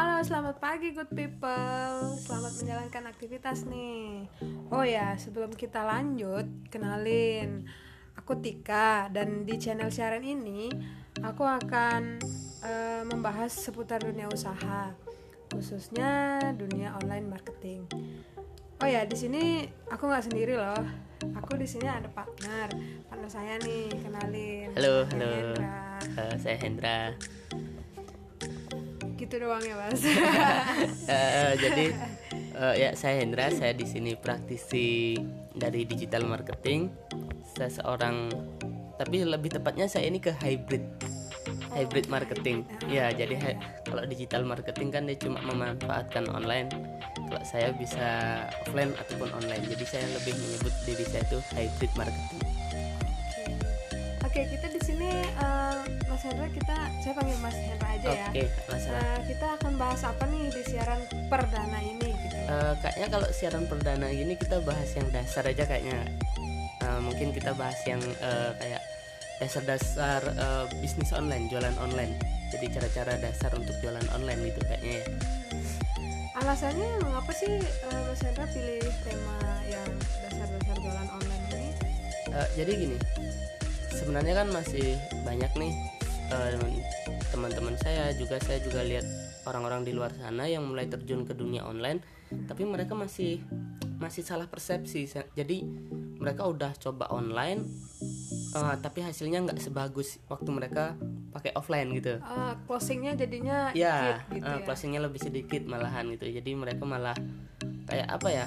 Halo, selamat pagi good people. Selamat menjalankan aktivitas nih. Oh ya, sebelum kita lanjut, kenalin. Aku Tika dan di channel siaran ini aku akan uh, membahas seputar dunia usaha, khususnya dunia online marketing. Oh ya, di sini aku nggak sendiri loh. Aku di sini ada partner, partner saya nih, kenalin. Halo, halo. Hendra. Uh, saya Hendra gitu doang ya mas. Uh, jadi uh, ya saya Hendra saya di sini praktisi dari digital marketing. Saya seorang tapi lebih tepatnya saya ini ke hybrid hybrid marketing. Ya jadi kalau digital marketing kan dia cuma memanfaatkan online. Kalau saya bisa offline ataupun online. Jadi saya lebih menyebut diri saya itu hybrid marketing Oke, kita di sini uh, Mas Hendra kita saya panggil Mas Hendra aja ya. Oke, masalah. Uh, kita akan bahas apa nih di siaran perdana ini gitu. Uh, kayaknya kalau siaran perdana ini kita bahas yang dasar aja kayaknya. Uh, mungkin kita bahas yang uh, kayak dasar-dasar uh, bisnis online, jualan online. Jadi cara-cara dasar untuk jualan online gitu kayaknya ya. Alasannya mengapa sih uh, Mas Hendra pilih tema yang dasar-dasar jualan online ini? Uh, jadi gini, sebenarnya kan masih banyak nih teman teman-teman saya juga saya juga lihat orang-orang di luar sana yang mulai terjun ke dunia online tapi mereka masih masih salah persepsi. Jadi mereka udah coba online uh, tapi hasilnya nggak sebagus waktu mereka pakai offline gitu. Uh, closingnya jadinya ya, gitu uh, ya. closingnya lebih sedikit malahan gitu. Jadi mereka malah kayak apa ya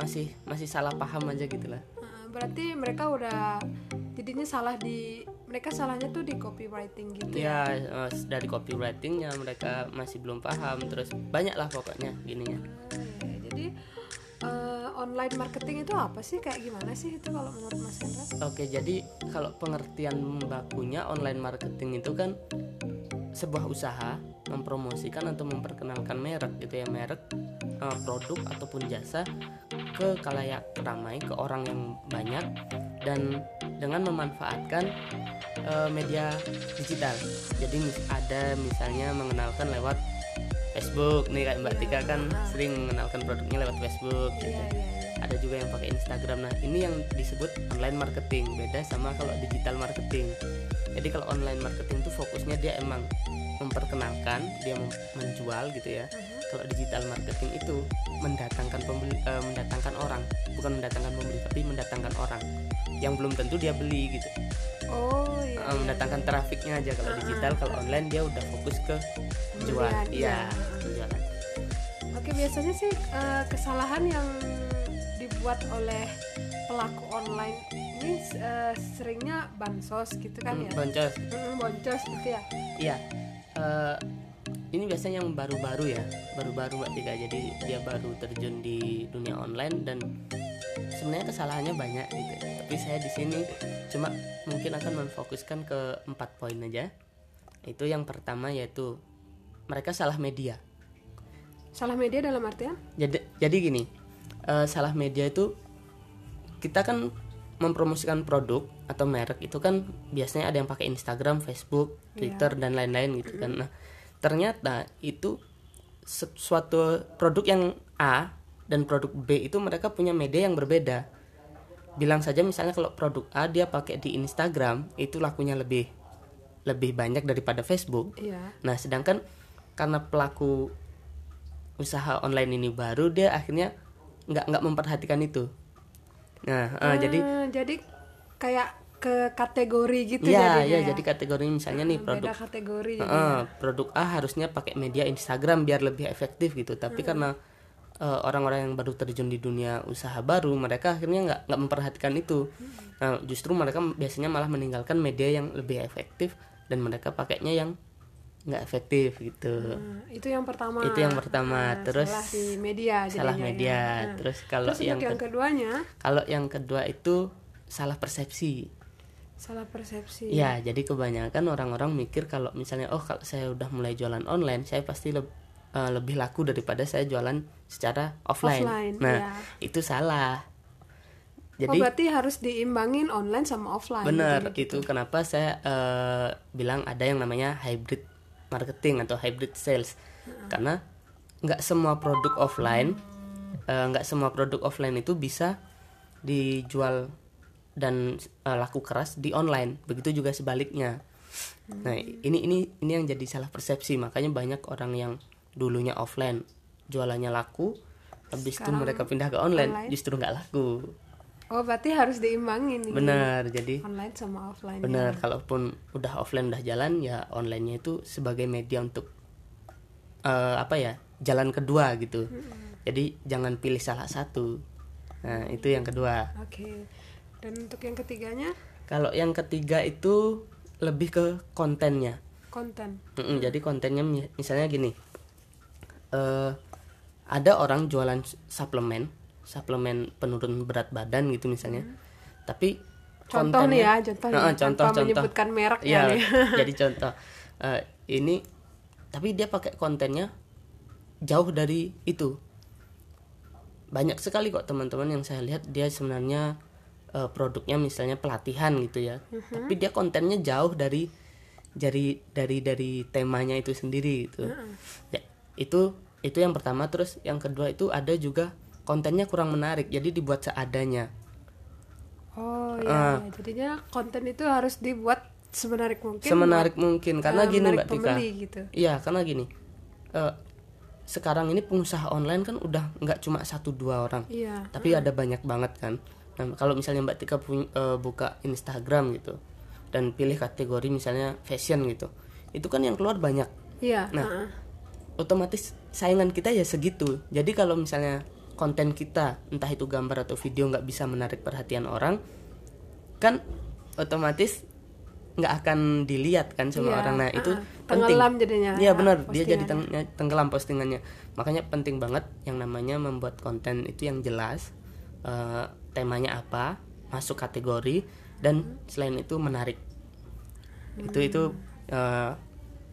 masih masih salah paham aja gitu lah. Berarti mereka udah jadinya salah di mereka salahnya tuh di copywriting gitu ya, ya? Uh, dari copywritingnya mereka masih belum paham terus banyak lah pokoknya gininya ah, ya. jadi uh, online marketing itu apa sih kayak gimana sih itu kalau menurut Mas Hendra? Oke jadi kalau pengertian bakunya online marketing itu kan sebuah usaha mempromosikan atau memperkenalkan merek gitu ya merek uh, produk ataupun jasa ke kalayak ramai ke orang yang banyak dan dengan memanfaatkan uh, media digital jadi ada misalnya mengenalkan lewat Facebook nih kayak Mbak Tika kan sering mengenalkan produknya lewat Facebook gitu. Iya, iya, iya. Ada juga yang pakai Instagram. Nah, ini yang disebut online marketing. Beda sama kalau digital marketing. Jadi kalau online marketing tuh fokusnya dia emang memperkenalkan, dia menjual gitu ya. Uh-huh. Kalau digital marketing itu mendatangkan pembeli, uh, mendatangkan orang, bukan mendatangkan pembeli, yang belum tentu dia beli gitu. Oh iya. Uh, mendatangkan trafiknya aja. Kalau uh-huh. digital, kalau online dia udah fokus ke jual iya penjualan oke biasanya sih uh, kesalahan yang dibuat oleh pelaku online ini uh, seringnya bansos gitu kan hmm, ya? boncos hmm, boncos gitu ya? Iya. Uh, ini biasanya yang baru-baru ya. Baru-baru mbak Tika. Jadi dia baru terjun di dunia online dan sebenarnya kesalahannya banyak gitu tapi saya di sini cuma mungkin akan memfokuskan ke empat poin aja itu yang pertama yaitu mereka salah media salah media dalam artian jadi jadi gini uh, salah media itu kita kan mempromosikan produk atau merek itu kan biasanya ada yang pakai Instagram, Facebook, iya. Twitter yeah. dan lain-lain gitu kan. Nah, ternyata itu suatu produk yang A dan produk B itu mereka punya media yang berbeda. Bilang saja misalnya kalau produk A dia pakai di Instagram itu lakunya lebih lebih banyak daripada Facebook. Yeah. Nah, sedangkan karena pelaku usaha online ini baru dia akhirnya nggak nggak memperhatikan itu nah uh, jadi jadi kayak ke kategori gitu ya ya, ya jadi kategori misalnya nih produk Beda kategori uh, ya. produk A harusnya pakai media Instagram biar lebih efektif gitu tapi hmm. karena orang orang-orang yang baru terjun di dunia usaha baru mereka akhirnya nggak nggak memperhatikan itu. Hmm. nah justru mereka biasanya malah meninggalkan media yang lebih efektif dan mereka pakainya yang nggak efektif gitu. Hmm, itu yang pertama. Itu yang pertama. Nah, terus salah di media salah media ya. nah. terus kalau yang, yang ke keduanya? kalau yang kedua itu salah persepsi. Salah persepsi. Ya jadi kebanyakan orang-orang mikir kalau misalnya oh kalau saya udah mulai jualan online saya pasti le uh, lebih laku daripada saya jualan secara offline, offline nah ya. itu salah. Jadi oh, berarti harus diimbangin online sama offline benar gitu. itu kenapa saya uh, bilang ada yang namanya hybrid marketing atau hybrid sales. karena nggak semua produk offline eh, nggak semua produk offline itu bisa dijual dan eh, laku keras di online. Begitu juga sebaliknya. Nah ini ini ini yang jadi salah persepsi. Makanya banyak orang yang dulunya offline. Jualannya laku habis itu mereka pindah ke online, online. justru nggak laku. Oh, berarti harus diimbangin benar jadi Online sama offline. benar. Kalaupun udah offline udah jalan ya onlinenya itu sebagai media untuk eh, apa ya jalan kedua gitu. Jadi jangan pilih salah satu. Nah itu yang kedua. Oke. Dan untuk yang ketiganya? Kalau yang ketiga itu lebih ke kontennya. Konten. Mm-mm, jadi kontennya mi- misalnya gini eh ada orang jualan suplemen suplemen penurun berat badan gitu misalnya. Tapi Hmm. Contoh nih ya, contoh Heeh, contoh contoh. menyebutkan merek Iya, ya. nih. jadi contoh. Eh, ini tapi dia pakai kontennya jauh dari itu. Banyak sekali kok teman-teman yang saya lihat dia sebenarnya eh, produknya misalnya pelatihan gitu ya. Mhm. tapi dia kontennya jauh dari dari dari dari temanya itu sendiri gitu. Ya, itu itu yang pertama terus yang kedua itu ada juga kontennya kurang menarik jadi dibuat seadanya Oh iya, iya. jadinya konten itu harus dibuat semenarik mungkin. semenarik mungkin karena eh, gini mbak Tika gitu. Iya, karena gini. eh, sekarang ini pengusaha online kan udah nggak cuma satu dua orang, Iya. tapi ada banyak banget kan. Nah, kalau misalnya Mbak Tika punya, eh, buka Instagram gitu dan pilih kategori misalnya fashion gitu, itu kan yang keluar banyak. Iya. Nah, heeh. Otomatis saingan kita ya segitu. Jadi kalau misalnya konten kita entah itu gambar atau video nggak bisa menarik perhatian orang, kan otomatis nggak akan dilihat kan sama Iya, orang. Nah itu heeh. penting. Tenggelam jadinya, Iya ya, benar, dia jadi teng- tenggelam postingannya. Makanya penting banget yang namanya membuat konten itu yang jelas, eh, temanya apa, masuk kategori dan selain itu menarik. Itu itu eh,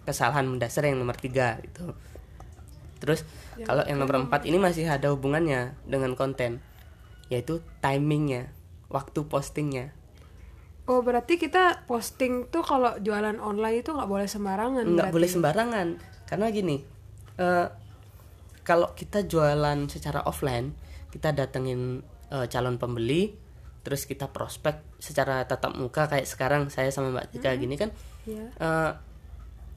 kesalahan mendasar yang nomor tiga itu. Terus kalau yang nomor empat ini masih ada hubungannya dengan konten, yaitu timingnya, waktu postingnya. Oh berarti kita posting tuh kalau jualan online itu nggak boleh sembarangan. nggak boleh sembarangan karena gini eh, kalau kita jualan secara offline kita datengin eh, calon pembeli terus kita prospek secara tatap muka kayak sekarang saya sama mbak Tika gini kan Iya. eh,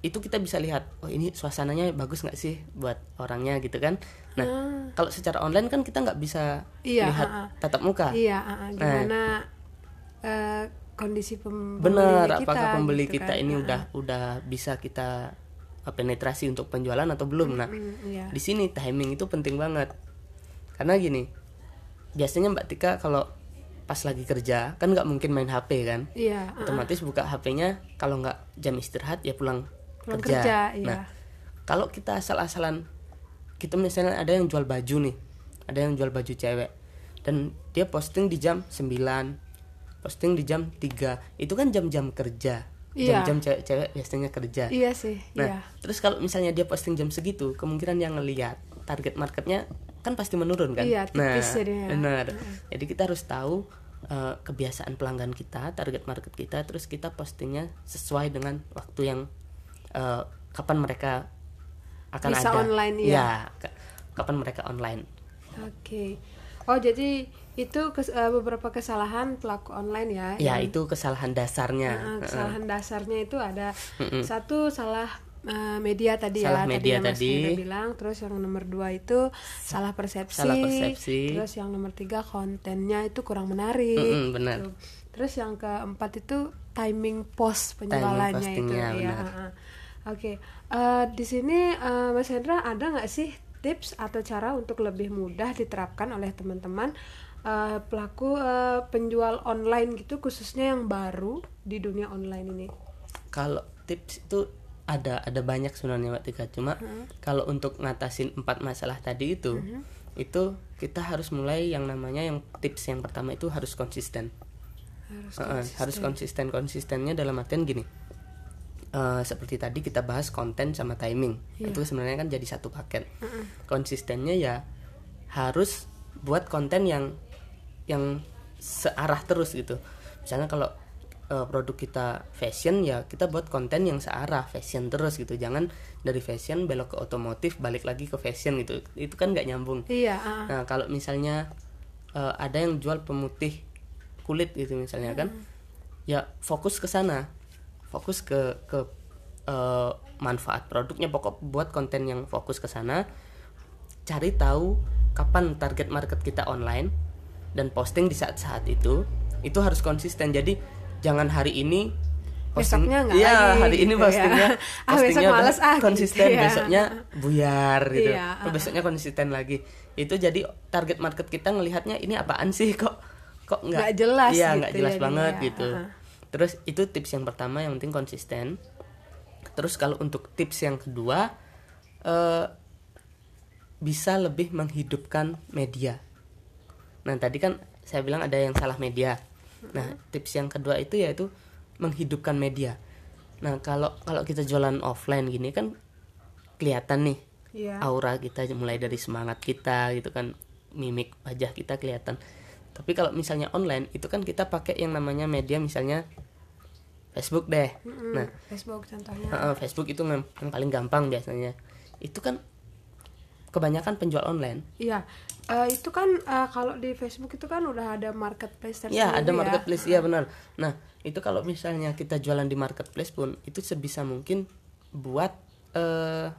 itu kita bisa lihat oh ini suasananya bagus nggak sih buat orangnya gitu kan nah kalau secara online kan kita nggak bisa Ah. Iya, lihat ha-ha. tatap muka Iya. heeh. Gimana eh, kondisi pem benar kita, apakah pembeli gitu kita kan. ini udah udah bisa kita uh, penetrasi untuk penjualan atau belum nah Hmm, iya. di sini timing itu penting banget karena gini biasanya mbak Tika kalau pas lagi kerja kan nggak mungkin main HP kan Iya. otomatis buka HP-nya kalau nggak jam istirahat ya pulang, Kerja. kerja, iya. nah kalau kita asal-asalan kita misalnya ada yang jual baju nih ada yang jual baju cewek dan dia posting di jam 9 posting di jam 3 itu kan jam-jam kerja Iya. jam-jam cewek-cewek biasanya kerja Iya sih. Nah, Iya. terus kalau misalnya dia posting jam segitu, kemungkinan yang ngelihat target marketnya kan pasti menurun kan? Iya, nah, jadinya. benar. Jadi kita harus tahu eh, kebiasaan pelanggan kita, target market kita, terus kita postingnya sesuai dengan waktu yang eh, kapan mereka akan Bisa ada. online, iya. Ya, ka- kapan mereka online. Oke. Oh jadi itu kes- eh, beberapa kesalahan pelaku online ya. Ya, yang- itu kesalahan dasarnya. Heeh, kesalahan dasarnya itu ada Mm-mm. satu salah eh, media tadi Salah ya media tadi yang Mas tadi. Hendra bilang terus yang nomor dua itu salah persepsi Salah persepsi. terus yang nomor tiga kontennya itu kurang menarik Mm-mm, benar. Tuh. terus yang keempat itu timing post penjualannya itu postingnya, ya benar. Oke Eh, di sini eh, Mas Hendra ada nggak sih tips atau cara untuk lebih mudah diterapkan oleh teman-teman eh, pelaku eh, penjual online gitu khususnya yang baru di dunia online ini Kalau tips itu ada ada banyak sebenarnya Mbak Tika. Cuma kalau untuk ngatasin empat masalah tadi itu itu kita harus mulai yang namanya yang tips yang pertama itu harus konsisten. harus Heeh, harus konsisten konsistennya dalam artian gini. Eh, seperti tadi kita bahas konten sama timing. Itu sebenarnya kan jadi satu paket. Konsistennya ya harus buat konten yang yang searah terus gitu. Misalnya kalau eh, produk kita fashion ya kita buat konten yang searah fashion terus gitu. Jangan dari fashion belok ke otomotif balik lagi ke fashion gitu. Itu kan nggak nyambung. Iya ah. nah kalau misalnya eh, ada yang jual pemutih kulit gitu misalnya kan ya fokus ke sana fokus ke ke eh, manfaat produknya pokok buat konten yang fokus ke sana. Cari tahu kapan target market kita online dan posting di saat-saat itu itu harus konsisten. Jadi jangan hari ini Besoknya nggak iya lagi, hari ini gitu ya. postingnya Ah, besok postingnya males, ah, gitu, konsisten. Ya. besoknya buyar gitu. Iya, Oh, besoknya konsisten lagi. Itu jadi target market kita ngelihatnya ini apaan sih? Kok kok nggak Nggak jelas iya gitu nggak jelas banget ya. gitu. Ah. Terus itu tips yang pertama yang penting konsisten. Terus kalau untuk tips yang kedua eh, bisa lebih menghidupkan media. Nah tadi kan saya bilang ada yang salah media. Nah tips yang kedua itu yaitu menghidupkan media. Nah kalau kalau kita jualan offline gini kan kelihatan nih Iya. aura kita mulai dari semangat kita gitu kan mimik wajah kita kelihatan tapi kalau misalnya online itu kan kita pakai yang namanya media misalnya Facebook deh. Mm-mm. nah Facebook contohnya. Heeh, Facebook itu yang, yang paling gampang biasanya. Itu kan kebanyakan penjual online. Iya, Eh, itu kan eh, kalau di Facebook itu kan udah ada marketplace tersendiri ya ada ya. marketplace iya benar. Nah itu kalau misalnya kita jualan di marketplace pun itu sebisa mungkin buat eh,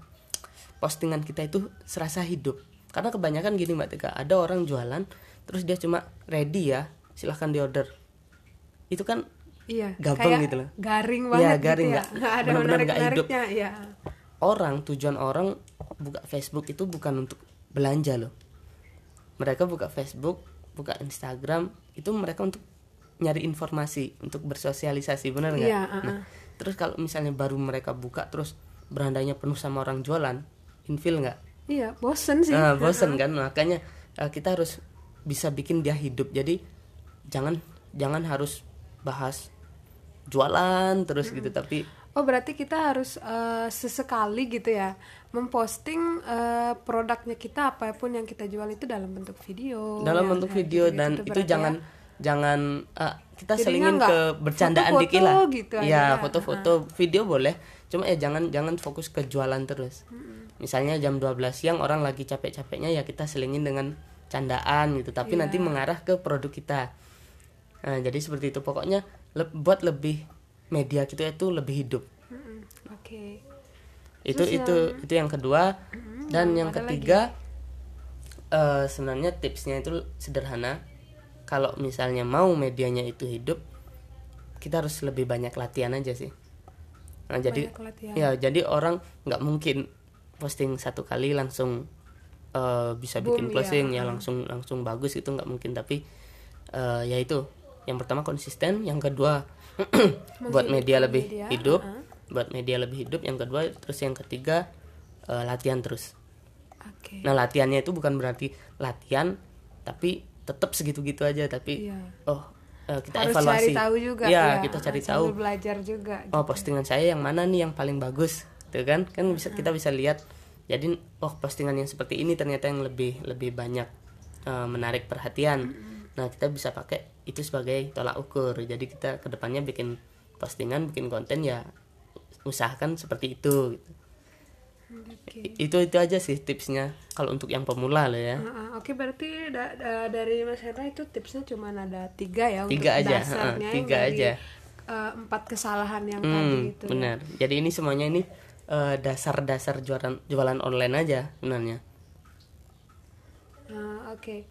postingan kita itu serasa hidup karena kebanyakan gini mbak Tika ada orang jualan terus dia cuma ready ya silahkan diorder itu kan Iya, Gabung gitu loh. Garing Iya, banget garing, gitu ya. Nggak ada benar-benar nggak hidup. iya. orang tujuan orang buka Facebook itu bukan untuk belanja loh mereka buka Facebook buka Instagram itu mereka untuk nyari informasi untuk bersosialisasi benar nggak Iya, nah terus kalau misalnya baru mereka buka terus berandanya penuh sama orang jualan infil nggak Iya, bosen sih. nah, bosen kan makanya eh, kita harus bisa bikin dia hidup jadi jangan jangan harus bahas jualan terus gitu tapi Oh, berarti kita harus eh, sesekali gitu ya memposting eh, produknya kita apa pun yang kita jual itu dalam bentuk video. dalam yang bentuk video gitu-gitu dan tuh itu jangan ya. jangan eh, kita Jadinya selingin ke bercandaan foto-foto dikit lah gitu ya ya. foto-foto video boleh cuma ya jangan jangan fokus ke jualan terus misalnya jam 12 siang orang lagi capek-capeknya ya kita selingin dengan candaan gitu tapi Iya. nanti mengarah ke produk kita. Nah, jadi seperti itu. Pokoknya le- buat lebih media kita itu lebih hidup. Mm-mm, Oke. itu Terus itu itu yang kedua. Dan yang ada ketiga eh, sebenarnya tipsnya itu sederhana. Kalau misalnya mau medianya itu hidup kita harus lebih banyak latihan aja sih. Nah jadi latihan. ya jadi orang nggak mungkin posting satu kali langsung eh, bisa bikin Boom, closing ya. ya langsung langsung bagus itu nggak mungkin tapi eh, ya itu yang pertama konsisten yang kedua buat media lebih media, hidup uh-uh. buat media lebih hidup yang kedua terus yang ketiga eh, latihan terus Oke. nah latihannya itu bukan berarti latihan tapi tetap segitu-gitu aja tapi Iya. oh kita harus evaluasi cari tahu juga ya ya. kita cari tahu belajar juga oh postingan saya yang mana nih yang paling bagus tuh kan kan bisa kita bisa lihat jadi oh postingan yang seperti ini ternyata yang lebih lebih banyak eh, menarik perhatian nah kita bisa pakai itu sebagai tolak ukur jadi kita ke depannya bikin postingan bikin konten ya usahakan seperti itu gitu. Oke. I- itu itu aja sih tipsnya kalau untuk yang pemula loh ya ah, Oke berarti da- da- dari Mas Hendra itu tipsnya cuma ada tiga ya Tiga untuk aja, dasarnya yang tiga dari, aja. eh, empat kesalahan yang Hmm, tadi itu. ya. benar. Jadi ini semuanya ini eh, dasar-dasar jualan jualan online aja sebenarnya. Ah, Oke,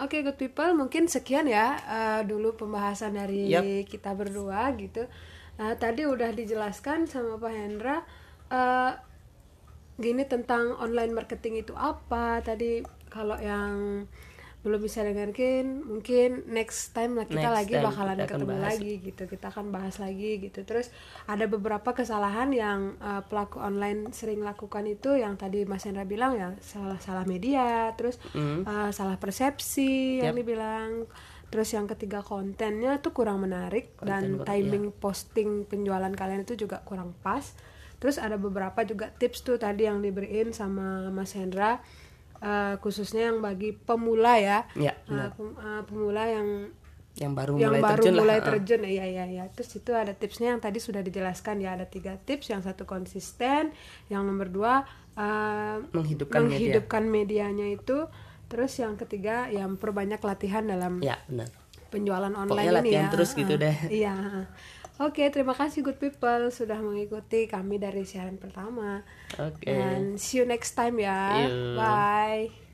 oke good people mungkin sekian ya eh, dulu pembahasan dari Yap. kita berdua gitu. Nah, tadi udah dijelaskan sama Pak Hendra eh, gini tentang online marketing itu apa. Tadi kalau yang belum bisa dengerin mungkin next time lah kita Next lagi time bakalan kita ketemu bahas. lagi gitu. Kita akan bahas lagi gitu. Terus ada beberapa kesalahan yang eh, pelaku online sering lakukan itu yang tadi Mas Hendra bilang ya salah salah media, terus Hmm. eh, salah persepsi yang Yap. dibilang terus yang ketiga kontennya tuh kurang menarik dan kurang, timing posting penjualan kalian itu juga kurang pas terus ada beberapa juga tips tuh tadi yang diberiin sama Mas Hendra eh, khususnya yang bagi pemula ya. Ya, eh, pemula yang yang baru yang mulai baru terjun mulai lah terjun iya iya iya. Terus itu ada tipsnya yang tadi sudah dijelaskan ya. Ada tiga tips. Yang satu konsisten yang nomor dua eh, menghidupkan media. menghidupkan medianya itu. Terus yang ketiga yang perbanyak latihan dalam ya benar. penjualan online Pokoknya ini latihan ya terus gitu deh. iya oke terima kasih good people sudah mengikuti kami dari siaran pertama. Oke. Dan see you next time ya. Yuk. bye